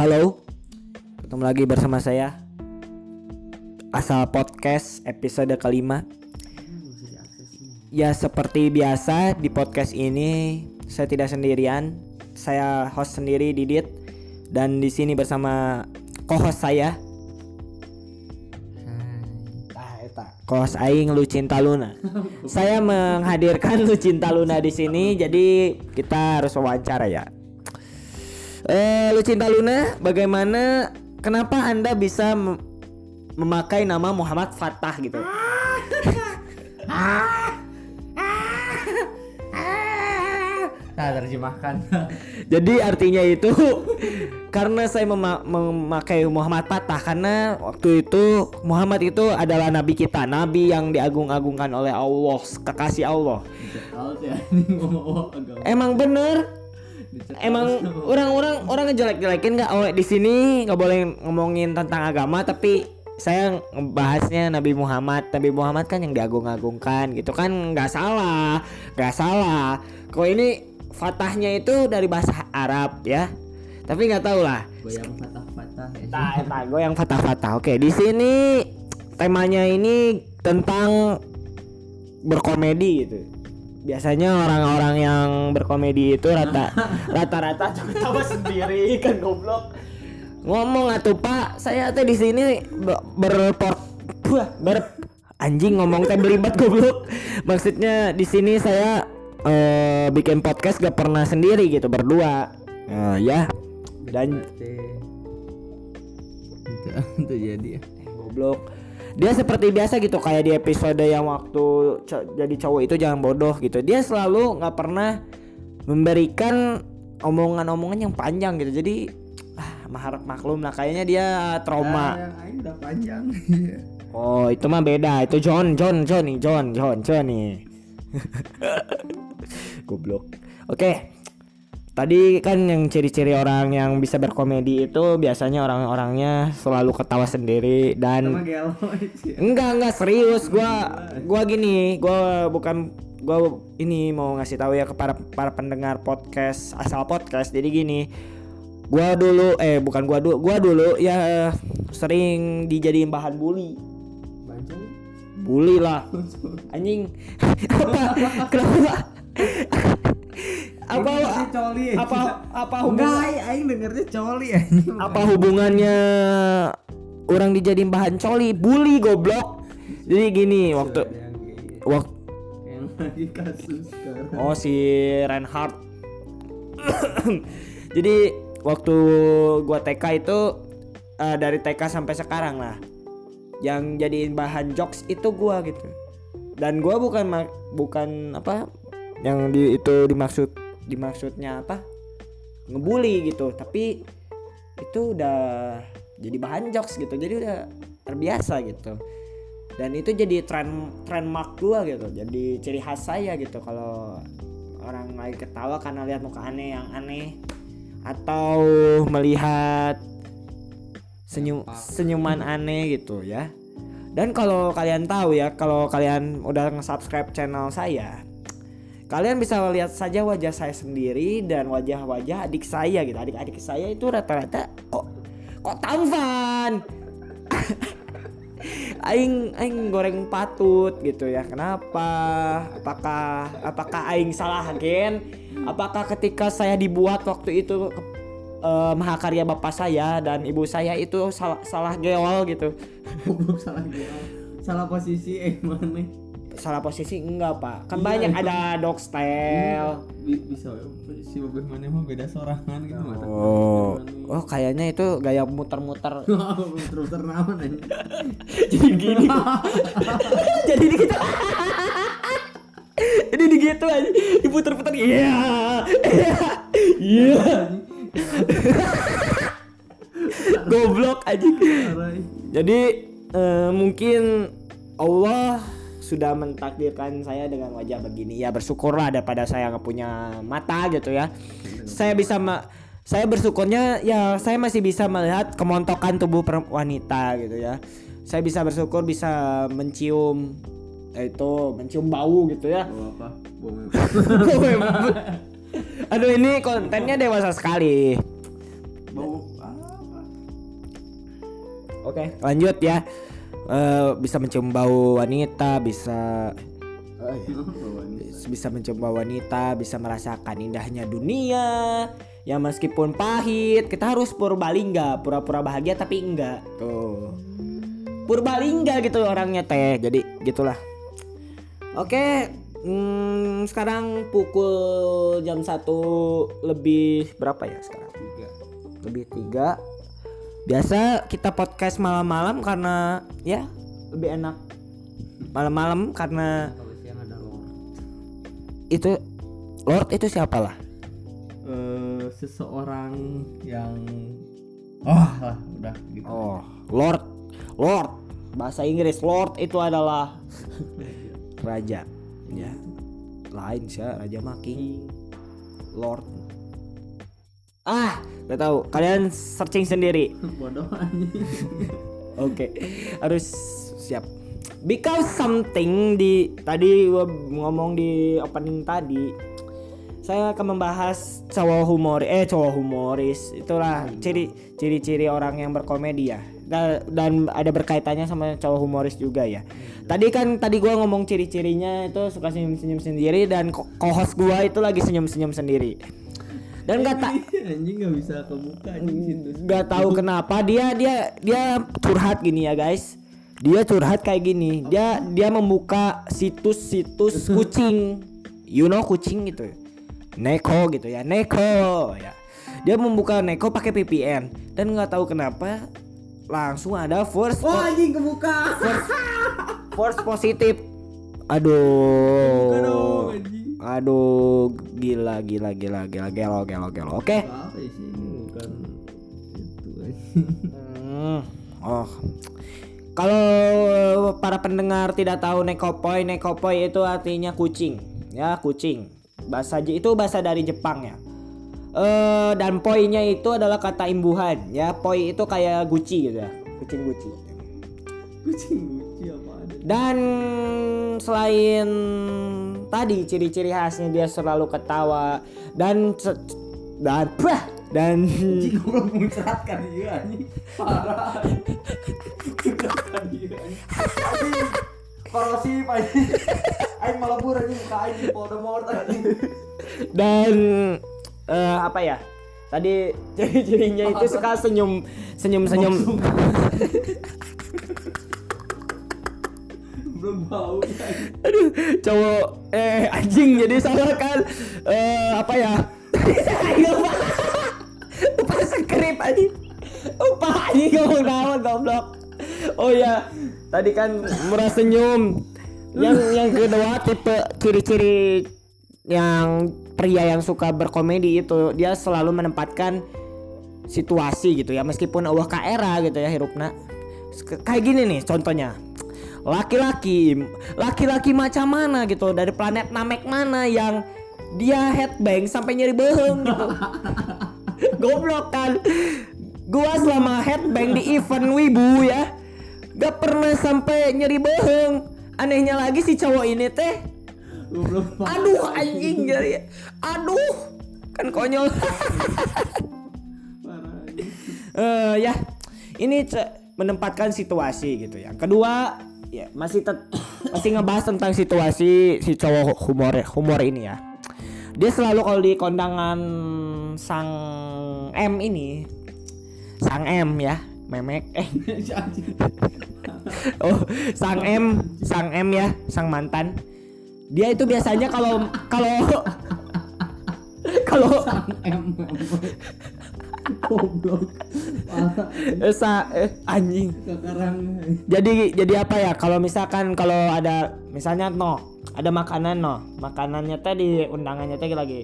Halo, ketemu lagi bersama saya. Asal Podcast episode kelima. Ya seperti biasa di podcast ini saya tidak sendirian. Saya host sendiri Didit. Dan di sini bersama co-host saya. Ah, eta. Co-host Aing Lucinta Luna. Saya menghadirkan Lucinta Luna di sini. Jadi kita harus wawancara ya Eh, Lucinta Luna, bagaimana? Kenapa anda bisa mem- memakai nama Muhammad Fatah gitu? Nah, terjemahkan. Jadi artinya itu karena saya mema- memakai Muhammad Fatah karena waktu itu Muhammad itu adalah nabi kita, nabi yang diagung-agungkan oleh Allah, kekasih Allah. Emang bener? Emang orang-orang orang ngejelek-jelekin nggak? Oh di sini nggak boleh ngomongin tentang agama, tapi saya ngebahasnya Nabi Muhammad. Nabi Muhammad kan yang diagung-agungkan gitu kan nggak salah, nggak salah. Kok ini fatahnya itu dari bahasa Arab ya? Tapi nggak tahu lah. goyang patah-patah ya. Nah, eta gue yang fatah-fatah. Oke, di sini temanya ini tentang berkomedi gitu. Biasanya orang-orang yang berkomedi itu rata rata-rata tahu sendiri kan goblok. Ngomong atuh Pak, saya teh di sini be- berport Wah, ber anjing ngomong teh belibet goblok. Maksudnya di sini saya eh, bikin podcast gak pernah sendiri gitu berdua. Eh, ya. Dan Itu itu jadi ya. goblok dia seperti biasa gitu kayak di episode yang waktu co- jadi cowok itu jangan bodoh gitu. Dia selalu nggak pernah memberikan omongan-omongan yang panjang gitu. Jadi ah maharap maklum lah. Kayaknya dia trauma. Yang lain udah panjang. oh itu mah beda. Itu John John John nih John John John nih. Goblok. Oke Tadi kan yang ciri-ciri orang yang bisa berkomedi itu biasanya orang-orangnya selalu ketawa sendiri dan. Enggak enggak serius. Gua gua gini gua bukan gua ini mau ngasih tahu ya ke para para pendengar podcast asal podcast. Jadi gini gua dulu eh bukan gua dulu gua dulu ya sering dijadiin bahan bully. Bully? Lah. Anjing. Apa kenapa apa coli apa apa hubungan aing dengernya coli apa hubungannya orang dijadiin bahan coli bully goblok jadi gini waktu gay. waktu. Oh si Reinhardt. Jadi waktu gua TK itu eh, dari TK sampai sekarang lah. Yang jadiin bahan jokes itu gua gitu. Dan gua bukan bukan apa yang di itu dimaksud dimaksudnya apa? ngebully gitu, tapi itu udah jadi bahan jokes gitu. Jadi udah terbiasa gitu. Dan itu jadi tren trademark gua gitu. Jadi ciri khas saya gitu. Kalau orang lagi ketawa karena lihat muka aneh yang aneh. Atau melihat senyum senyuman aneh gitu ya. Dan kalau kalian tahu ya kalau kalian udah nge-subscribe channel saya kalian bisa lihat saja wajah saya sendiri dan wajah-wajah adik saya gitu. Adik-adik saya itu rata-rata kok kok tampan? Aing aing goreng patut gitu ya. Kenapa? Apakah apakah aing salah gen? Apakah ketika saya dibuat waktu itu eh, mahakarya bapak saya dan ibu saya itu salah salah geol gitu? Salah gelo. Salah posisi eh mana? Salah posisi? Enggak pak. Kan Iya, banyak itu. ada dog style. Bi- bisa ya, si babeh mana mah beda sorangan gitu mah. oh. Oh kayaknya itu gaya muter-muter. Terus ternawan aja. jadi gini. Jadi gitu. Jadi gitu aja diputer-puter iya. Iya. Iya. Goblok aja jadi eh, mungkin Allah sudah mentakdirkan saya dengan wajah begini. Ya bersyukurlah daripada saya nggak punya mata gitu ya. Saya bisa ma- saya bersyukurnya ya saya masih bisa melihat kemontokan tubuh wanita gitu ya. Saya bisa bersyukur bisa mencium itu mencium bau gitu ya. Bawa apa? Bawa Aduh ini kontennya dewasa sekali. Bau ah Oke, lanjut ya. Eh, bisa mencium bau wanita, bisa bisa mencium bau wanita, bisa merasakan indahnya dunia. Ya meskipun pahit, kita harus purbalingga, pura-pura bahagia tapi enggak. Tuh. Purbalingga gitu orangnya teh. Jadi gitulah. Oke, hmm, sekarang pukul jam satu lebih berapa ya sekarang? Lebih tiga. Biasa kita podcast malam-malam karena ya lebih enak malam-malam karena Kalau siang ada lor. itu Lord itu siapa lah? Eh, seseorang yang oh lah udah gitu. Oh, Lord, Lord. Bahasa Inggris Lord itu adalah raja. Ya. Lain sih, raja maki. Lord. Ah, gak tahu. Kalian searching sendiri. Bodoh anjing. Oke, harus siap. Because something di tadi gua ngomong di opening tadi, saya akan membahas cowok humor eh cowok humoris itulah ciri ciri-ciri orang yang berkomedi ya Da- dan ada berkaitannya sama cowok humoris juga ya tadi kan tadi gua ngomong ciri-cirinya itu suka senyum-senyum sendiri dan co-host gua itu lagi senyum-senyum sendiri dan nggak tak anjing nggak bisa kebuka situ. nggak tahu kenapa. Dia dia dia curhat gini ya guys. Dia curhat kayak gini. Dia dia membuka situs-situs kucing. You know kucing gitu neko gitu ya neko ya. Dia membuka neko pakai VPN dan nggak tahu kenapa langsung ada first Oh anjing kebuka. first positif. Aduh. Aduh gila gila gila gila gelo gelo gelo oke. Hmm, oh. Kalau para pendengar tidak tahu nekopoi, nekopoi itu artinya kucing, ya kucing. Bahasa itu bahasa dari Jepang ya. Eh dan poinya itu adalah kata imbuhan, ya. Poi itu kayak guci gitu ya, kucing guci. Kucing guci apa ada? Dan selain tadi ciri-ciri khasnya dia selalu ketawa dan dan bah, dan Anjing goblok muncrat kan dia anjing. Parah. Korosif anjing. Aing malebur anjing muka aing Voldemort anjing. dan eh, apa ya tadi ciri-cirinya itu suka senyum senyum senyum Belum aduh cowok eh anjing jadi salah kan? Eh apa ya? Lupa skrip anjing. Lupa anjing ngomong naon goblok? Oh ya tadi kan murah senyum. Yang yang kedua tipe ciri-ciri yang pria yang suka berkomedi itu dia selalu menempatkan situasi gitu ya meskipun ka era gitu ya hirupna. Kayak gini nih contohnya laki-laki laki-laki macam mana gitu dari planet Namek mana yang dia headbang sampai nyeri beheng gitu. Goblok kan? Gua selama headbang di event wibu ya gak pernah sampai nyeri beheng anehnya lagi si cowok ini teh. Aduh anjing jadi aduh kan konyol. Eh ya ini menempatkan situasi gitu. Yang kedua ya masih tet- masih ngebahas tentang situasi si cowok humor humor ini ya. Dia selalu kalau di kondangan sang M ini sang M ya memek eh. Oh sang M sang M ya sang mantan. Dia itu biasanya kalau kalau kalau M. Goblok. Eh, eh, anjing. Sekarang. Jadi jadi apa ya? Kalau misalkan kalau ada misalnya no ada makanan no. Makanannya tadi undangannya tadi lagi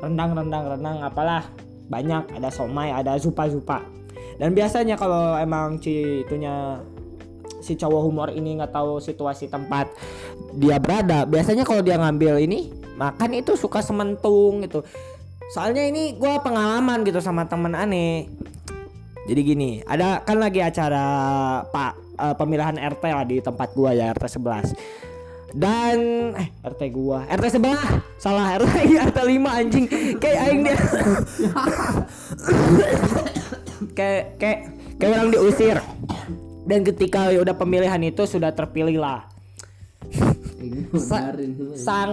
rendang rendang rendang apalah. Banyak ada somai ada zupa zupa dan biasanya kalau emang si itunya si cowok humor ini nggak tahu situasi tempat dia berada biasanya kalau dia ngambil ini makan itu suka sementung gitu soalnya ini gua pengalaman gitu sama temen aneh jadi gini, ada kan lagi acara Pak eh, pemilihan RT lah di tempat gua ya RT 11. Dan eh RT gua, RT sebelah. Salah RT RT 5 anjing. Kayak aing dia. kayak kayak kayak orang diusir. dan ketika udah pemilihan itu sudah terpilih lah sang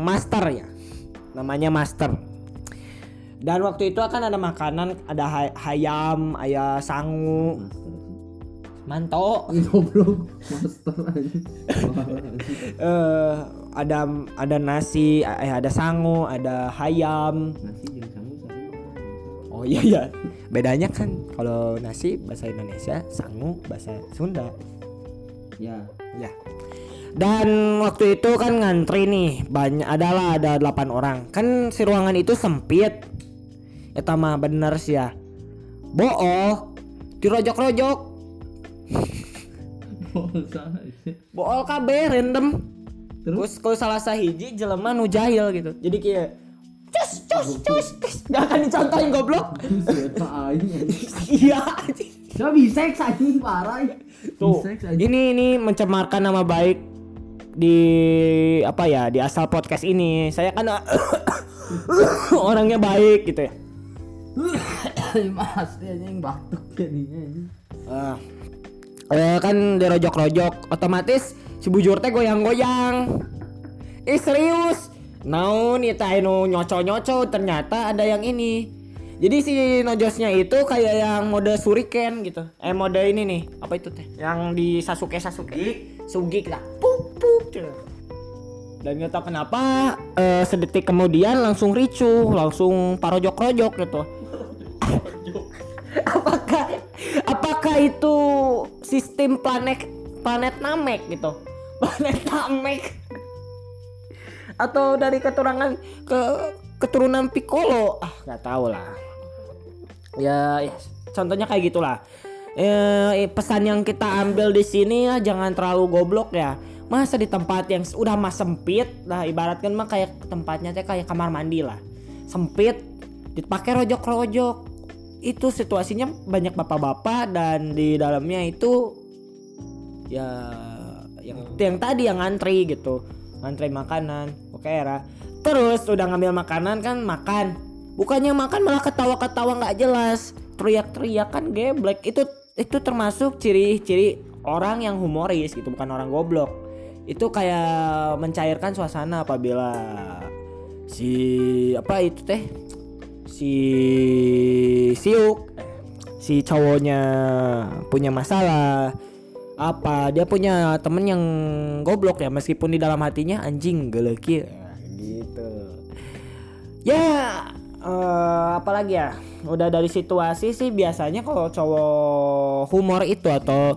master ya namanya master. Dan waktu itu akan ada makanan ada hay- hayam ayah sangu. Manto. Goblok. Master aja. eh ada ada nasi eh ada sangu ada hayam. Nasi sangu oh iya iya. Bedanya kan kalau nasi bahasa Indonesia sangu bahasa Sunda Ya. ya. Dan waktu itu kan ngantri nih banyak adalah ada 8 orang. Kan si ruangan itu sempit. Eta mah bener sih ya. Bool Dirojok-rojok. Bool KB random. Terus? Kalau salah sahiji jelema nu jahil gitu. Jadi kayak Cus cus cus. Akan dicontohin goblok. Siapa aing? Saya bisa anjing parah. Tuh. Ini ini mencemarkan nama baik Di Apa ya Di asal podcast ini Saya kan Orangnya baik gitu ya Mas, dia anjing batuk jadinya. Ah. Eh, kan dirojok-rojok otomatis si bujur teh goyang-goyang ih serius naon itu anu nyoco-nyoco ternyata ada yang ini jadi si nojosnya itu kayak yang mode suriken gitu. Eh mode ini nih. Apa itu teh? Yang di Sasuke Sasuke Sugik lah. Pup pup gitu. dan nggak tahu kenapa eh, sedetik kemudian langsung ricuh langsung parojok-rojok gitu. Apakah apakah itu sistem planet planet Namek gitu? Planet Namek. Atau dari keturunan ke keturunan Piccolo? Ah nggak tahu lah ya, ya contohnya kayak gitulah. Eh, pesan yang kita ambil di sini ya jangan terlalu goblok ya. Masa di tempat yang udah mas sempit nah ibaratkan mah kayak tempatnya teh kayak kamar mandi lah. Sempit dipakai rojok-rojok. Itu situasinya banyak bapak-bapak dan di dalamnya itu ya yang yang tadi yang ngantri gitu. Ngantri makanan oke era. Terus udah ngambil makanan kan makan bukannya makan malah ketawa-ketawa nggak jelas. Teriak-teriak kan geblek. Itu itu termasuk ciri-ciri orang yang humoris gitu bukan orang goblok. Itu kayak mencairkan suasana apabila si apa itu teh? Si siuk si cowoknya punya masalah apa dia punya temen yang goblok ya meskipun di dalam hatinya anjing geleki. Gitu. Ya eh, apalagi ya udah dari situasi sih biasanya kalau cowok humor itu atau.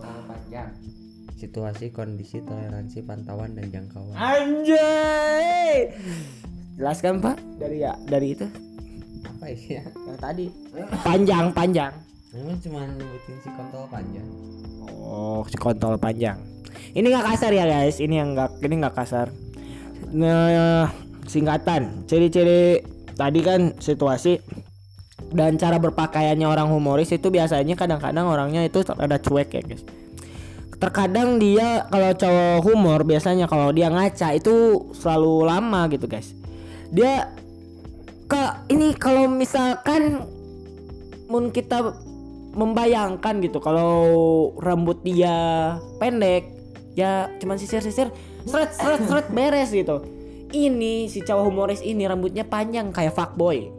Situasi, kondisi, toleransi, pantauan, dan jangkauan. anjay jelaskan pak dari ya dari itu Apa ya? yang tadi panjang panjang Memang cuma nyebutin si kontol panjang. Oh, si kontol panjang. Ini nggak kasar ya guys, ini yang nggak ini nggak kasar. Nah, singkatan, ciri-ciri tadi kan situasi dan cara berpakaiannya orang humoris itu biasanya kadang-kadang orangnya itu ada cuek ya guys. Terkadang dia kalau cowok humor biasanya kalau dia ngaca itu selalu lama gitu guys. Dia ke ini kalau misalkan mun kita membayangkan gitu kalau rambut dia pendek ya cuman sisir-sisir seret seret seret beres gitu ini si cowok humoris ini rambutnya panjang kayak fuckboy.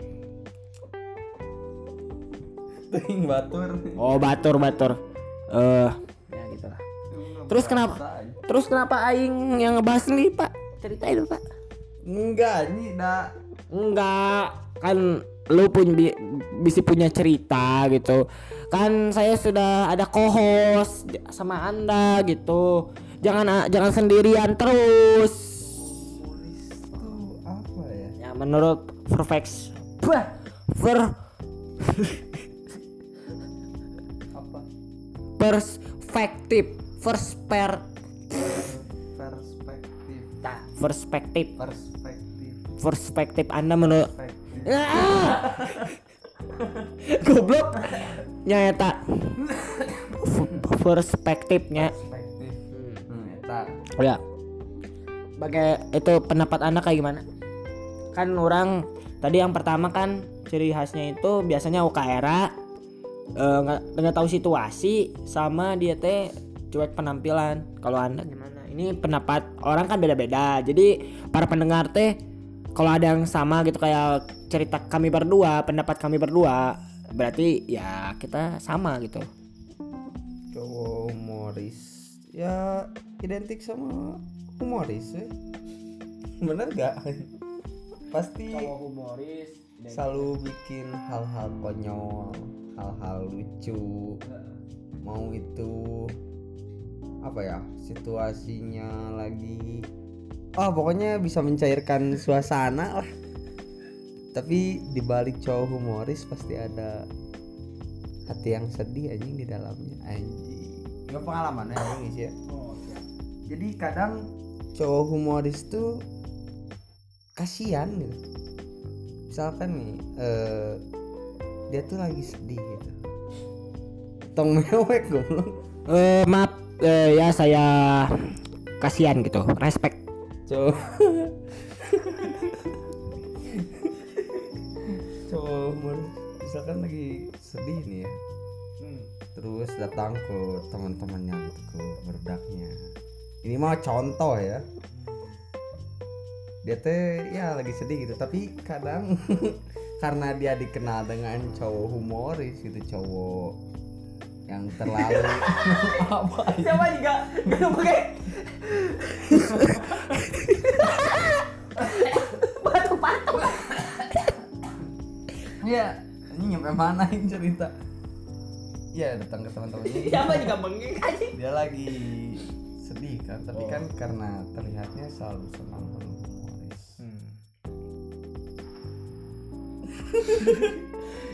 Ting batur. oh batur batur. Eh ya gitu lah terus kenapa terus kenapa aing yang ngebahas nih pak? Ceritain pak. Enggak, ini dah enggak. Kan lu punya bi- bisa punya cerita gitu. Kan saya sudah ada co-host sama anda gitu. Jangan jangan sendirian terus menurut perfect bah per Apa? perspektif persper Perspektif. nah, perspektif Perspektif. perspektif anda menurut. Ah! goblok nyata perspektifnya Perspektif. Hmm, ya Bagai itu pendapat anda kayak gimana kan orang tadi yang pertama kan ciri khasnya itu biasanya UKRA eh, nggak nggak tahu situasi sama dia teh cuek penampilan. Kalau anda gimana? ini pendapat orang kan beda-beda. Jadi para pendengar teh kalau ada yang sama gitu kayak cerita kami berdua pendapat kami berdua berarti ya kita sama gitu. Cowok humoris ya identik sama humoris ya bener gak pasti humoris selalu bikin hal-hal konyol hal-hal lucu. Mau itu apa ya situasinya lagi oh pokoknya bisa mencairkan suasana lah. Tapi dibalik cowok humoris pasti ada hati yang sedih anjing di dalamnya anjing. Nggak pengalaman ya ini sih ya. Jadi kadang cowok humoris tuh kasihan gitu. Misalkan nih eh, dia tuh lagi sedih gitu. Tong mewek goblok. Eh maaf eh, ya saya kasihan gitu. Respect. Cowok cowok humoris misalkan lagi sedih nih ya. Terus datang ke teman-temannya gitu ke berdaknya. Ini mah contoh ya dia teh ya lagi sedih gitu. Tapi kadang karena dia dikenal dengan cowok humoris gitu cowok yang terlalu apa ya? Siapa juga gak pakai batuk-batuk. ya ini nyampe mana ini cerita? Ya datang ke teman-temannya. Siapa juga bengek aja. dia lagi sedih kan tapi kan karena terlihatnya selalu senang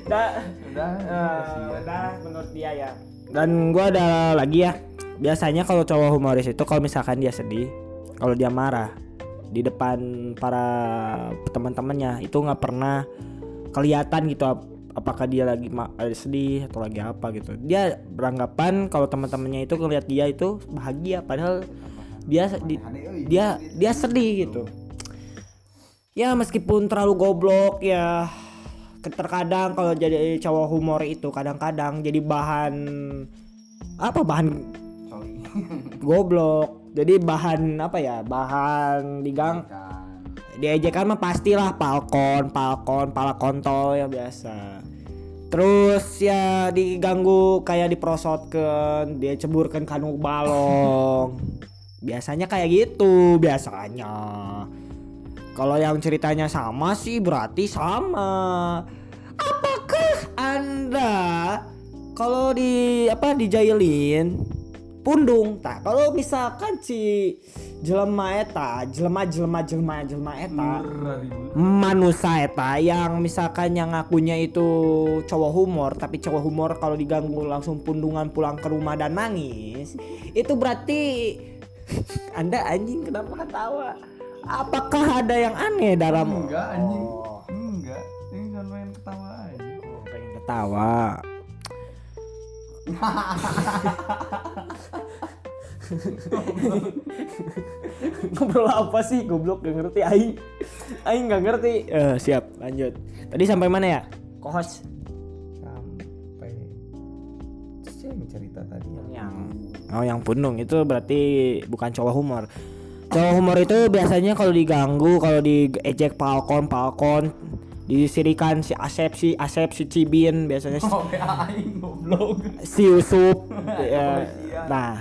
udah udah Eh, udah menurut dia ya. Dan gua ada lagi ya. Biasanya kalau cowok humoris itu kalau misalkan dia sedih kalau dia marah di depan para teman-temannya itu nggak pernah kelihatan gitu ap- apakah dia lagi eh, sedih atau lagi apa gitu. Dia beranggapan kalau teman-temannya itu ngelihat dia itu bahagia padahal dia di- dia dia sedih gitu. Ya meskipun terlalu goblok ya terkadang kalau jadi cowok humor itu kadang-kadang jadi bahan apa bahan goblok. Jadi bahan apa ya bahan digang diejekan. mah pastilah palkon palkon pala kontol ya biasa. Terus ya diganggu kayak diprosotkan dia ceburkan kanu balong. Biasanya kayak gitu biasanya kalau yang ceritanya sama sih berarti sama. Apakah anda kalau di apa dijailin pundung? Tak kalau misalkan si jelema eta jelema jelema jelema jelema eta manusia eta yang misalkan yang ngakunya itu cowok humor tapi cowok humor kalau diganggu langsung pundungan pulang ke rumah dan nangis itu berarti anda anjing kenapa ketawa apakah ada yang aneh dalam enggak anjing. Oh, enggak. Ini kan main ketawa aja. Pengen ketawa. Ngobrol apa sih? Goblok gak ngerti. Aing aing gak ngerti. Eh, siap lanjut. Tadi sampai mana ya? Kohos. Sampai yang cerita tadi. Yang oh yang punung. Itu berarti bukan cowok humor cowok humor itu biasanya kalau diganggu kalau diejek palkon palkon disirikan si Asep si Asep si Cibin biasanya si, oh goblok. si Yusuf ya. nah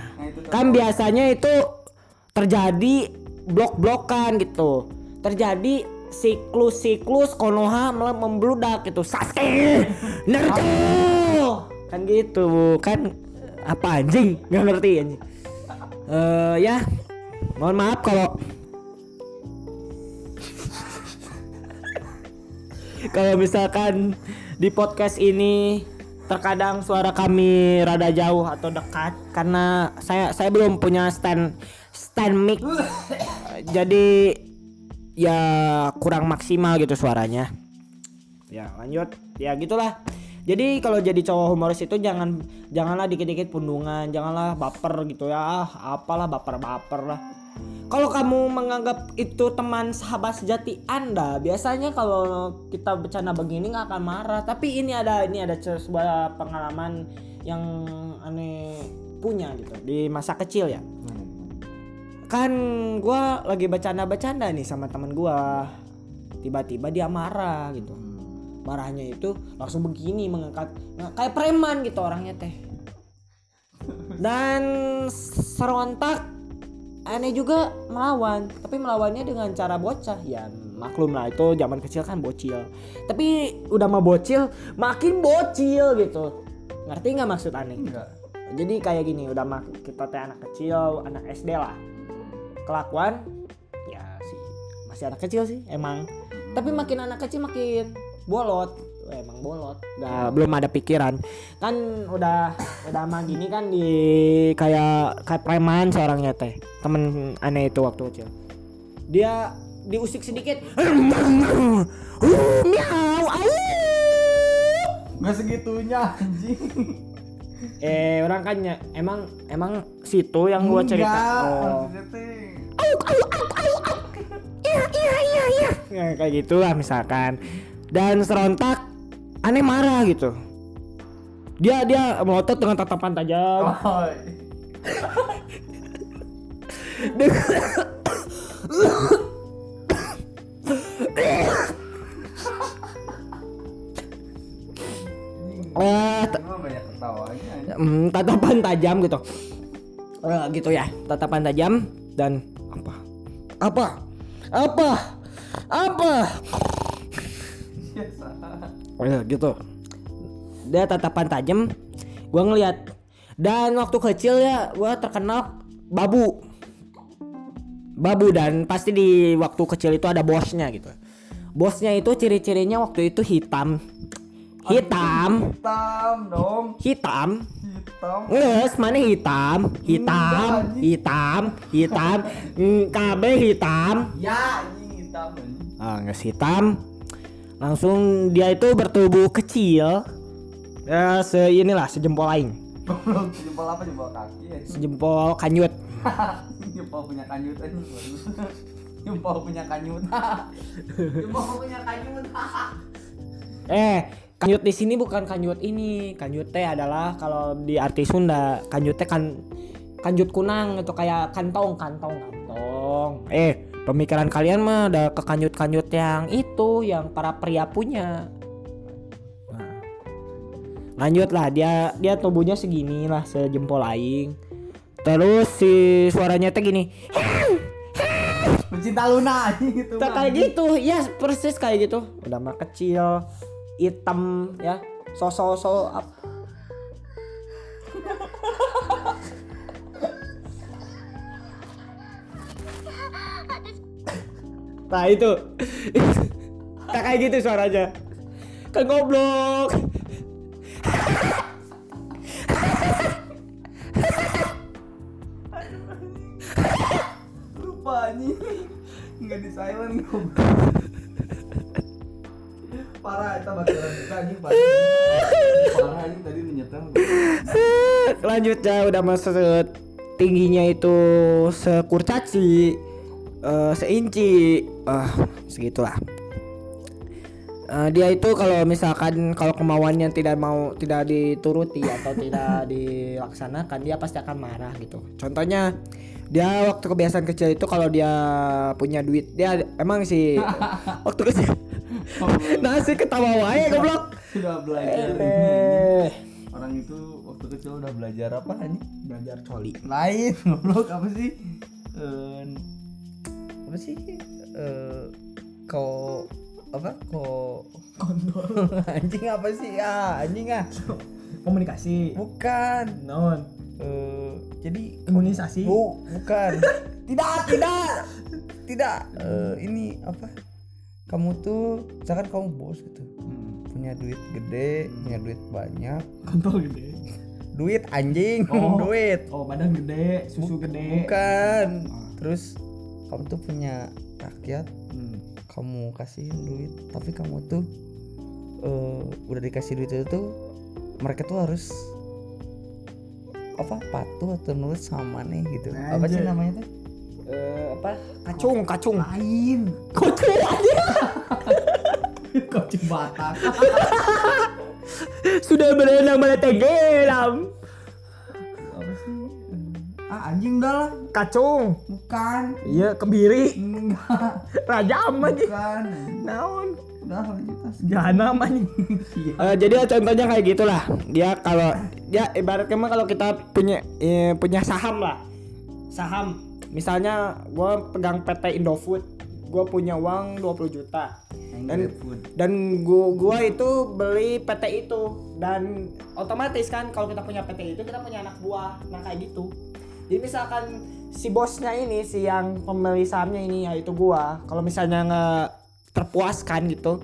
kan biasanya itu terjadi blok-blokan gitu. Terjadi siklus-siklus Konoha mele- membludak gitu. Sasuke Naruto! Kan gitu kan apa anjing? Nggak ngerti anjing. Eh ya mohon maaf kalau kalau misalkan di podcast ini terkadang suara kami rada jauh atau dekat karena saya saya belum punya stand stand mic. Jadi ya kurang maksimal gitu suaranya. Ya lanjut. Ya gitulah. Jadi kalau jadi cowok humoris itu jangan janganlah dikit-dikit pundungan janganlah baper gitu ya. Ah, apalah baper-baper lah kalau kamu menganggap itu teman sahabat sejati anda biasanya kalau kita bercanda begini nggak akan marah. Tapi ini ada ini ada sebuah pengalaman yang aneh punya gitu di masa kecil ya. Kan gua lagi bercanda-bercanda nih sama teman gua. Tiba-tiba dia marah gitu. Marahnya itu langsung begini mengangkat nah, kayak preman gitu orangnya teh. Dan serontak aneh juga melawan tapi melawannya dengan cara bocah. Ya maklum lah itu zaman kecil kan bocil. Tapi udah mau bocil makin bocil gitu. Ngerti nggak maksud aneh? Enggak. jadi kayak gini udah mak kita teh anak kecil anak SD lah. Kelakuan ya sih masih anak kecil sih emang. Tapi makin anak kecil makin bolot Wah, emang bolot. Nggak belum ada pikiran. Kan udah udah mah gini kan di kayak kayak preman seorangnya teh temen aneh itu waktu kecil. Dia diusik sedikit. Miau au Nggak segitunya anjing. eh orang kan ya, emang emang situ yang gua cerita. Oh. iya iya iya iya. Ya, kayak gitu lah misalkan. Dan serontak aneh marah gitu. Dia dia melotot dengan tatapan tajam. Oh, eh tatapan tajam gitu. Eh, gitu ya tatapan tajam dan apa? Apa? Apa? Apa. Eh, gitu. Dia tatapan tajam gua ngeliat. Dan waktu kecil ya gua terkenal babu. Babu dan pasti di waktu kecil itu ada bosnya gitu. Bosnya itu ciri-cirinya waktu itu hitam. Hitam. Hitam dong. hitam. Hitam. Nges, mana hitam? Hitam hitam hitam. KB hitam. Ya, hitam ah nggak hitam langsung dia itu bertubuh kecil. Ya se inilah sejempol aing. Goblok, jempol apa? Jempol kaki ya? sejempol kanyut. Jempol punya kanyut aja jempol punya kanyut. Jempol punya kanyut. Eh kanyut di sini bukan kanyut ini. Kanyut teh adalah kalau di arti Sunda kanyut teh kan kanjut kunang itu kayak kantong kantong kantong. Eh pemikiran kalian mah ada kekanyut kanyut yang itu yang para pria punya. Nah, lanjut lah dia dia tubuhnya segini lah sejempol aing. Terus si suaranya teh gini. Pencinta Luna gitu Tak kayak gitu, ya persis kayak gitu. Udah mah kecil, hitam ya, sosok-sosok ap- Nah itu. Tak kayak gitu suaranya. Kan goblok. Lupa anjing. Nggak di silent parah kita bakalan buka anjing parah parah anjing tadi menyetel Lanjut ya udah masuk tingginya itu sekurcaci eh, seinci. Ah segitulah. Eh, dia itu kalau misalkan kalau kemauannya tidak mau tidak dituruti atau tidak dilaksanakan dia pasti akan marah gitu. Contohnya dia waktu kebiasaan kecil itu kalau dia punya duit dia emang sih waktu kecil. Nasi ketawa wae goblok. Sudah belajar eh orang itu waktu kecil udah belajar apa anjing belajar coli. Lain goblok apa sih? Eh, apa sih eh kau apa? Kau kontol anjing apa sih? Ah anjing ah. Komunikasi. Bukan. Non. Eh jadi imunisasi. Bu bukan. Tidak tidak. Tidak. Eh, ini apa? Kamu tuh misalkan kamu bos gitu. Hmm. punya duit gede punya duit banyak. Kontol gede. Duit anjing. Oh. duit. Oh badan gede susu gede. bukan. Ah. terus kamu tuh punya rakyat Hmm. kamu kasihin duit tapi kamu tuh eh, udah dikasih duit itu tuh mereka tuh harus apa patuh atau nurut sama nih gitu. Apa sih namanya tuh? Eh, apa? Kacung. Kacung. Lain. kacung. Aja Kocok Batak. sudah berenang pada tenggelam anjing dah lah. kacung. Bukan. iya kebiri. Enggak. rajam aja Bukan. naon? Udah jahanam aja Iya. Eh, jadi contohnya kayak gitulah. Dia kalau ya ibaratnya mah kalau kita punya eh, punya saham lah. Saham. Misalnya gue pegang PT Indofood. Gue punya uang 20 juta. Dan dan gua gua itu beli PT itu. Dan otomatis kan kalau kita punya PT itu kita punya anak buah. Nah kayak gitu jadi misalkan si bosnya ini si yang pemilik sahamnya ini yaitu gua kalau misalnya nggak terpuaskan gitu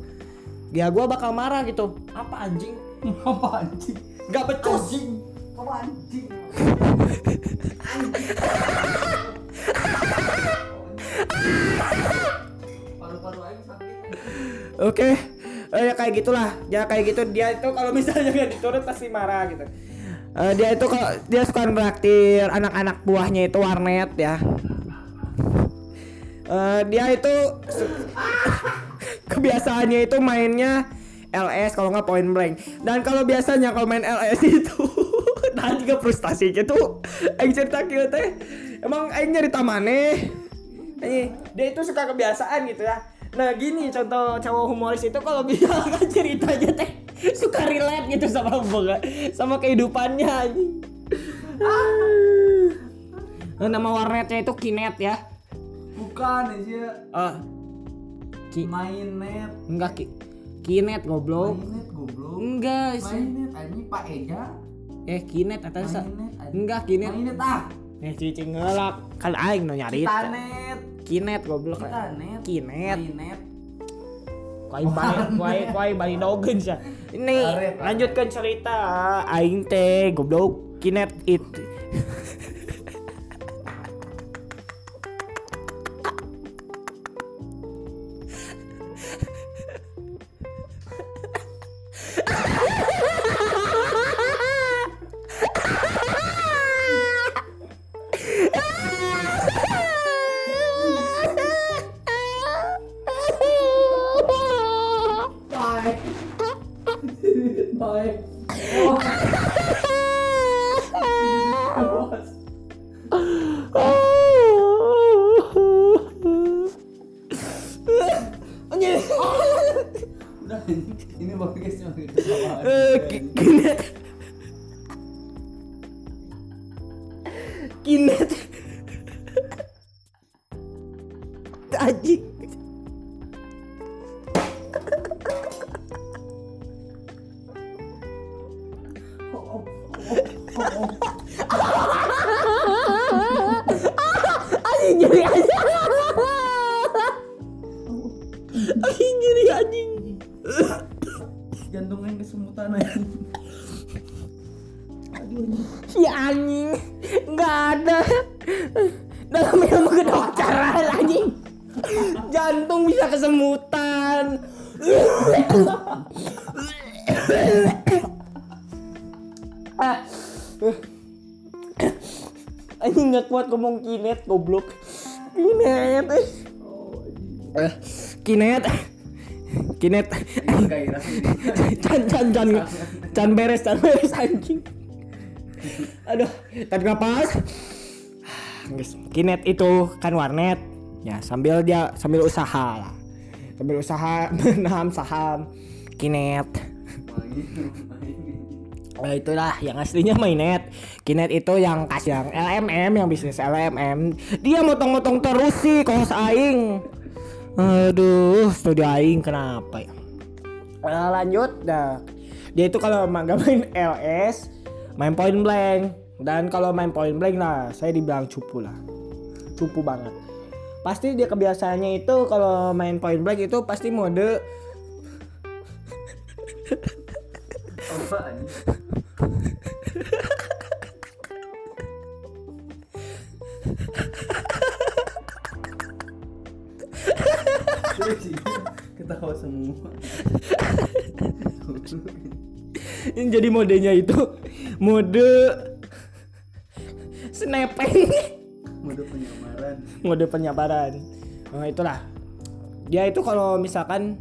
ya gua bakal marah gitu apa anjing Apa anjing? nggak becus Anjing. Kamu anjing. Oke, Eh, ya kayak gitulah. Ya kayak gitu dia itu kalau misalnya nggak diturut pasti marah gitu. Eh, dia itu kalau dia suka ngeraktir anak-anak buahnya itu warnet ya. Eh, dia itu kebiasaannya itu mainnya LS kalau nggak point blank. Dan kalau biasanya kalau main LS itu nah juga frustasinya tuh aing cerita kieu teh. Emang aing nyerita maneh. Eh, dia itu suka kebiasaan gitu ya. Nah gini contoh cowok humoris itu kalau bilang ceritanya teh suka relate gitu sama hubungan sama kehidupannya. Ah. Nama warnetnya itu Kinet ya. Bukan aja. Ah, ki Main net. enggak ki Kinet goblok. Main net goblok. Enggak Main sih. net anjing Pak Eja. Eh Kinet atau sa. Enggak Kinet. Main net ah. Eh cicing ngelak kan aing no nyari. Kita net. Kinet goblok. Kinet. Main net. Kuai balik, kuai kuai balik dogen sih. Ini lanjutkan cerita aing teh goblok kinet it. dalam ilmu kedokteran anjing. Jantung bisa kesemutan. Anjing nggak kuat ngomong kinet goblok. Kinet. Eh. Kinet. Kinet. Can can can can beres can beres anjing. Aduh tarik napas Guys, kinet itu kan warnet ya sambil dia sambil usaha lah sambil usaha menaham saham kinet Nah, itulah yang aslinya mainnet. Kinet itu yang kasih yang LMM yang bisnis LMM. Dia motong-motong terus sih kalau aing. Aduh, studi aing kenapa ya? Nah, lanjut dah. Dia itu kalau emang gak main LS, main point blank. Dan kalau main point blank lah, saya dibilang cupu lah. Cupu banget. Pasti dia kebiasaannya itu kalau main point blank itu pasti mode Ketawa semua. Ini jadi modenya itu mode snapping. Mode penyamaran. mode penyabaran nah, itulah. Dia itu kalau misalkan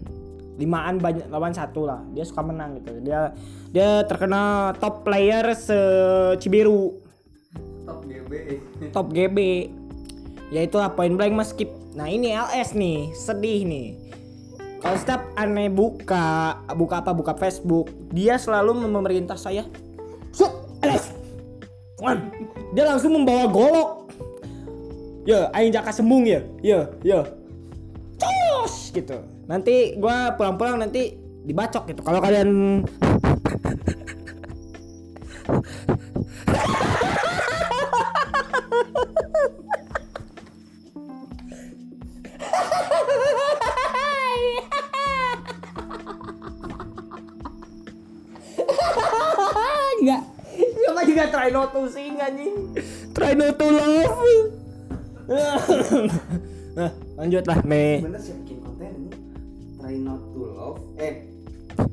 limaan banyak lawan satu lah. Dia suka menang gitu. Dia dia terkenal top player se Cibiru Top GB. top GB yaitu lah point blank mas skip. Nah ini LS nih. Sedih nih. Kalau setiap aneh buka buka apa? Buka Facebook. Dia selalu memerintah saya Set, LS Wan. dia langsung membawa golok. Ya aing jaka sembung ya ya ya Cus gitu. Nanti gua pulang-pulang nanti dibacok gitu. Kalau kalian Enggak. Juga try not to sing anjing. Try not to love. nah, lanjut lah, Me. bener sih bikin konten ini? Try not to love eh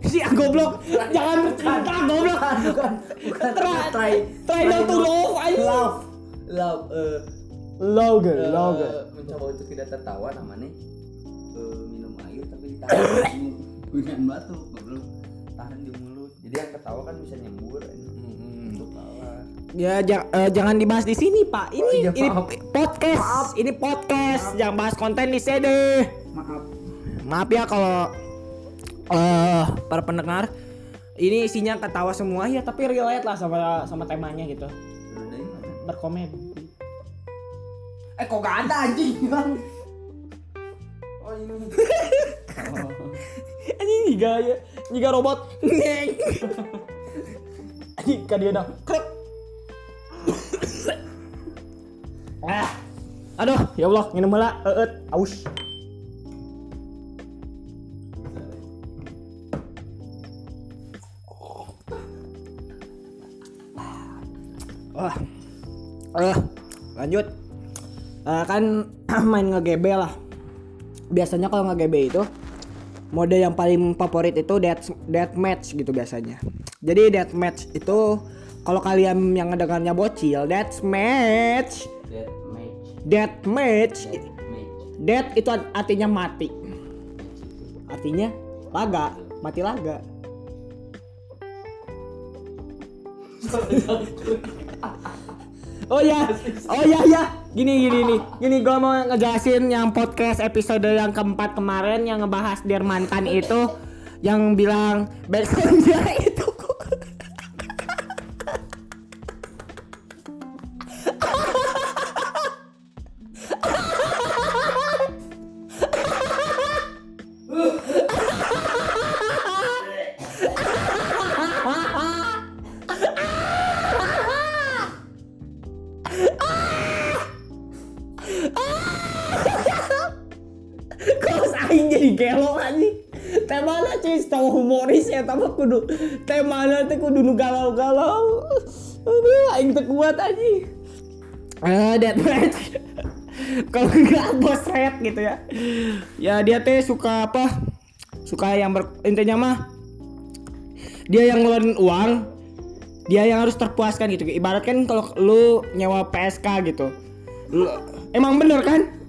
Si ah, goblok. Jangan bercinta goblok. bukan. Bukan. Try, try. Try not to love anjing. love. Love eh. Love, love. mencoba untuk tidak tertawa namanya eh, minum air tapi ditahan. Di hujan batu goblok. Tahan di mulut. Jadi yang ketawa kan bisa nyembur ketawa Ya ja- eh, jangan dibahas di sini, Pak. Ini Oh, iya, ini maaf. podcast. Ini podcast. Jangan bahas konten di sini. maaf Maaf ya kalau eh para pendengar ini isinya ketawa semua ya tapi relate lah sama sama temanya gitu. Berkomedi. eh kok gak ada anjing bang oh ini Anjing juga ya, juga robot. Anjing dia dah. Krek. Ah. Aduh, ya Allah, heula, eut, aus. Wah. Eh, lanjut. Eh, kan main nge-GB lah. Biasanya kalau nge-GB itu mode yang paling favorit itu death death match gitu biasanya. Jadi death match itu kalau kalian yang ngedengarnya bocil, death match, dead match. Dead death itu artinya mati. Artinya laga, mati laga. Oh ya, oh ya ya, gini gini nih, gini gue mau ngejelasin yang podcast episode yang keempat kemarin yang ngebahas Dear Mantan itu, yang bilang backsoundnya itu jadi gelo anjing. Temana cuy, tahu humoris ya, tapi kudu temana teh kudu nu galau-galau. Aduh, aing teu kuat anjing. Eh, dead match. Kalau enggak bos red gitu ya. Ya dia teh suka apa? Suka yang ber, intinya mah dia yang ngeluarin uang, dia yang harus terpuaskan gitu. Ibarat kan kalau lu nyewa PSK gitu. Lu, emang bener kan?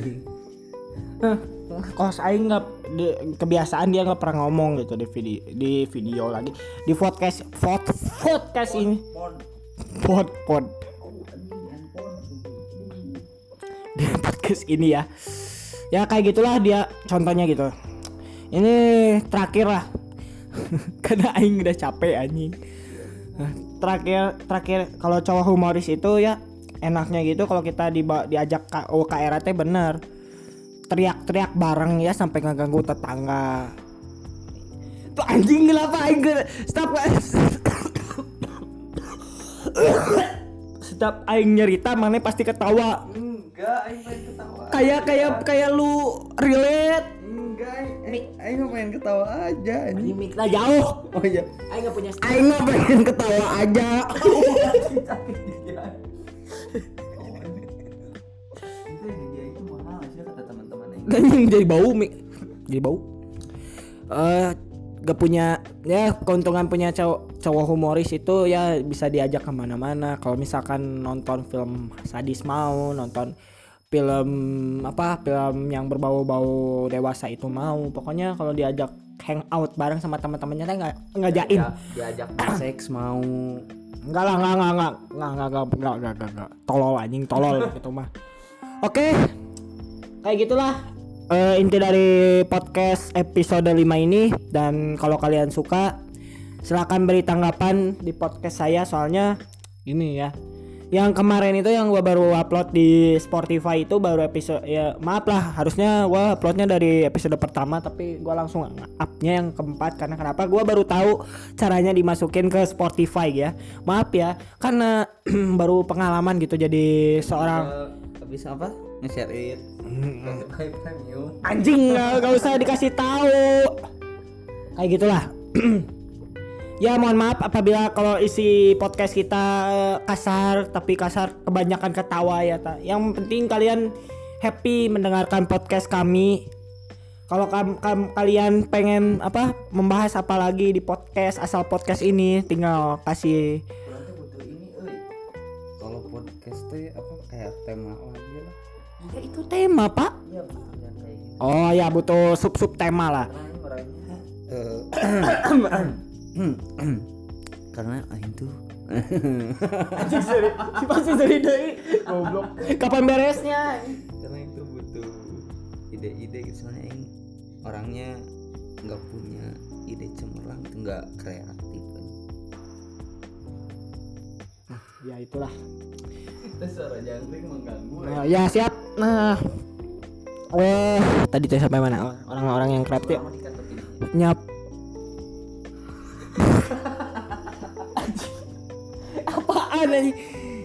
Anjing kos aing nggak kebiasaan dia nggak pernah ngomong gitu di video di video lagi. Di podcast pod, podcast ini. Pod. Pod pod. Handphone di podcast ini ya. Ya kayak gitulah dia contohnya gitu. Ini terakhir lah. Karena aing udah capek anjing. Terakhir terakhir kalau cowok humoris itu ya enaknya gitu kalau kita diba- diajak ke UKRT bener. Teriak-teriak bareng ya sampai ngeganggu tetangga. Tuh anjing kenapa aing ge- stop setiap aing nyerita mana pasti ketawa. Enggak aing pengen ketawa kayak kayak kayak lu relate. Enggak aing aing pengen ketawa aja anjing. Ini mic jauh. Oh iya. Aing gak punya aing pengen ketawa aja jadi bau mic jadi bau. Eh gak punya ya keuntungan punya cowok cowok humoris itu ya bisa diajak ke mana-mana. Kalau misalkan nonton film sadis mau nonton film apa film yang berbau-bau dewasa itu mau. Pokoknya kalau diajak hangout bareng sama teman-temannya nggak ngajain Ya, diajak seks mau Enggak lah, enggak, enggak, enggak, enggak, enggak, enggak, enggak, enggak, enggak, enggak. Tolol anjing, tolol gitu mah. Oke, kayak gitulah eh, inti dari podcast episode 5 ini dan kalau kalian suka silakan beri tanggapan di podcast saya soalnya ini ya. Yang kemarin itu yang gua baru upload di Spotify itu baru episode ya maaf lah harusnya gua uploadnya dari episode pertama tapi gua langsung upnya yang keempat karena kenapa? Gua baru tahu caranya dimasukin ke Spotify ya. Maaf ya karena baru pengalaman gitu jadi seorang habis apa? Nge-share it. Spotify premium anjing nggak nggak usah dikasih tahu. Kayak gitulah ya mohon maaf apabila kalau isi podcast kita eh, kasar tapi kasar kebanyakan ketawa ya ta. yang penting kalian happy mendengarkan podcast kami kalau kam- kam- kalian pengen apa membahas apa lagi di podcast asal podcast ini tinggal kasih. Kalau podcast teh apa kayak tema lagi lah. ya itu tema pak Iya betul oh ya butuh sub sub tema lah karena aing tuh Anjing seri, si pasti seri deui. Goblok. Kapan beresnya? karena itu butuh ide-ide gitu soalnya aing orangnya nggak punya ide cemerlang tuh nggak kreatif kan. Ya itulah. Itu suara jangkrik mengganggu. Nah, ya siap. Nah. Eh, tadi tuh sampai mana? Orang-orang yang kreatif. Nyap.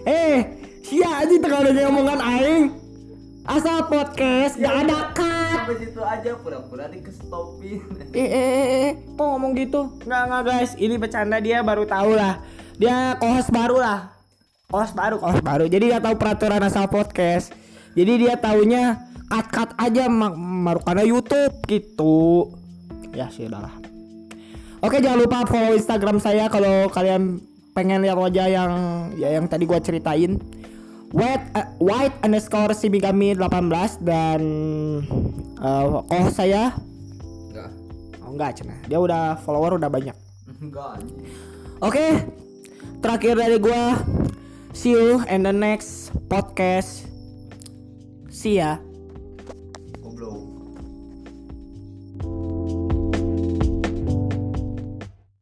Eh, sia anjing tengah ada ngomongan aing. Asal podcast gak ada cut. Sampai situ aja pura-pura dikestopin. Eh, eh, eh, eh, kok ngomong gitu? Nggak, nggak guys, ini bercanda dia baru tahu lah. Dia kohos baru lah. Kohos baru, kohos baru. Jadi dia tahu peraturan asal podcast. Jadi dia taunya cut-cut aja mak karena YouTube gitu. Ya sudah lah. Oke jangan lupa follow Instagram saya kalau kalian pengen lihat wajah yang ya yang tadi gua ceritain. White uh, white underscore simigami 18 dan uh, oh saya Enggak. Oh enggak cina Dia udah follower udah banyak Enggak. Oke Terakhir dari gua See you in the next podcast See ya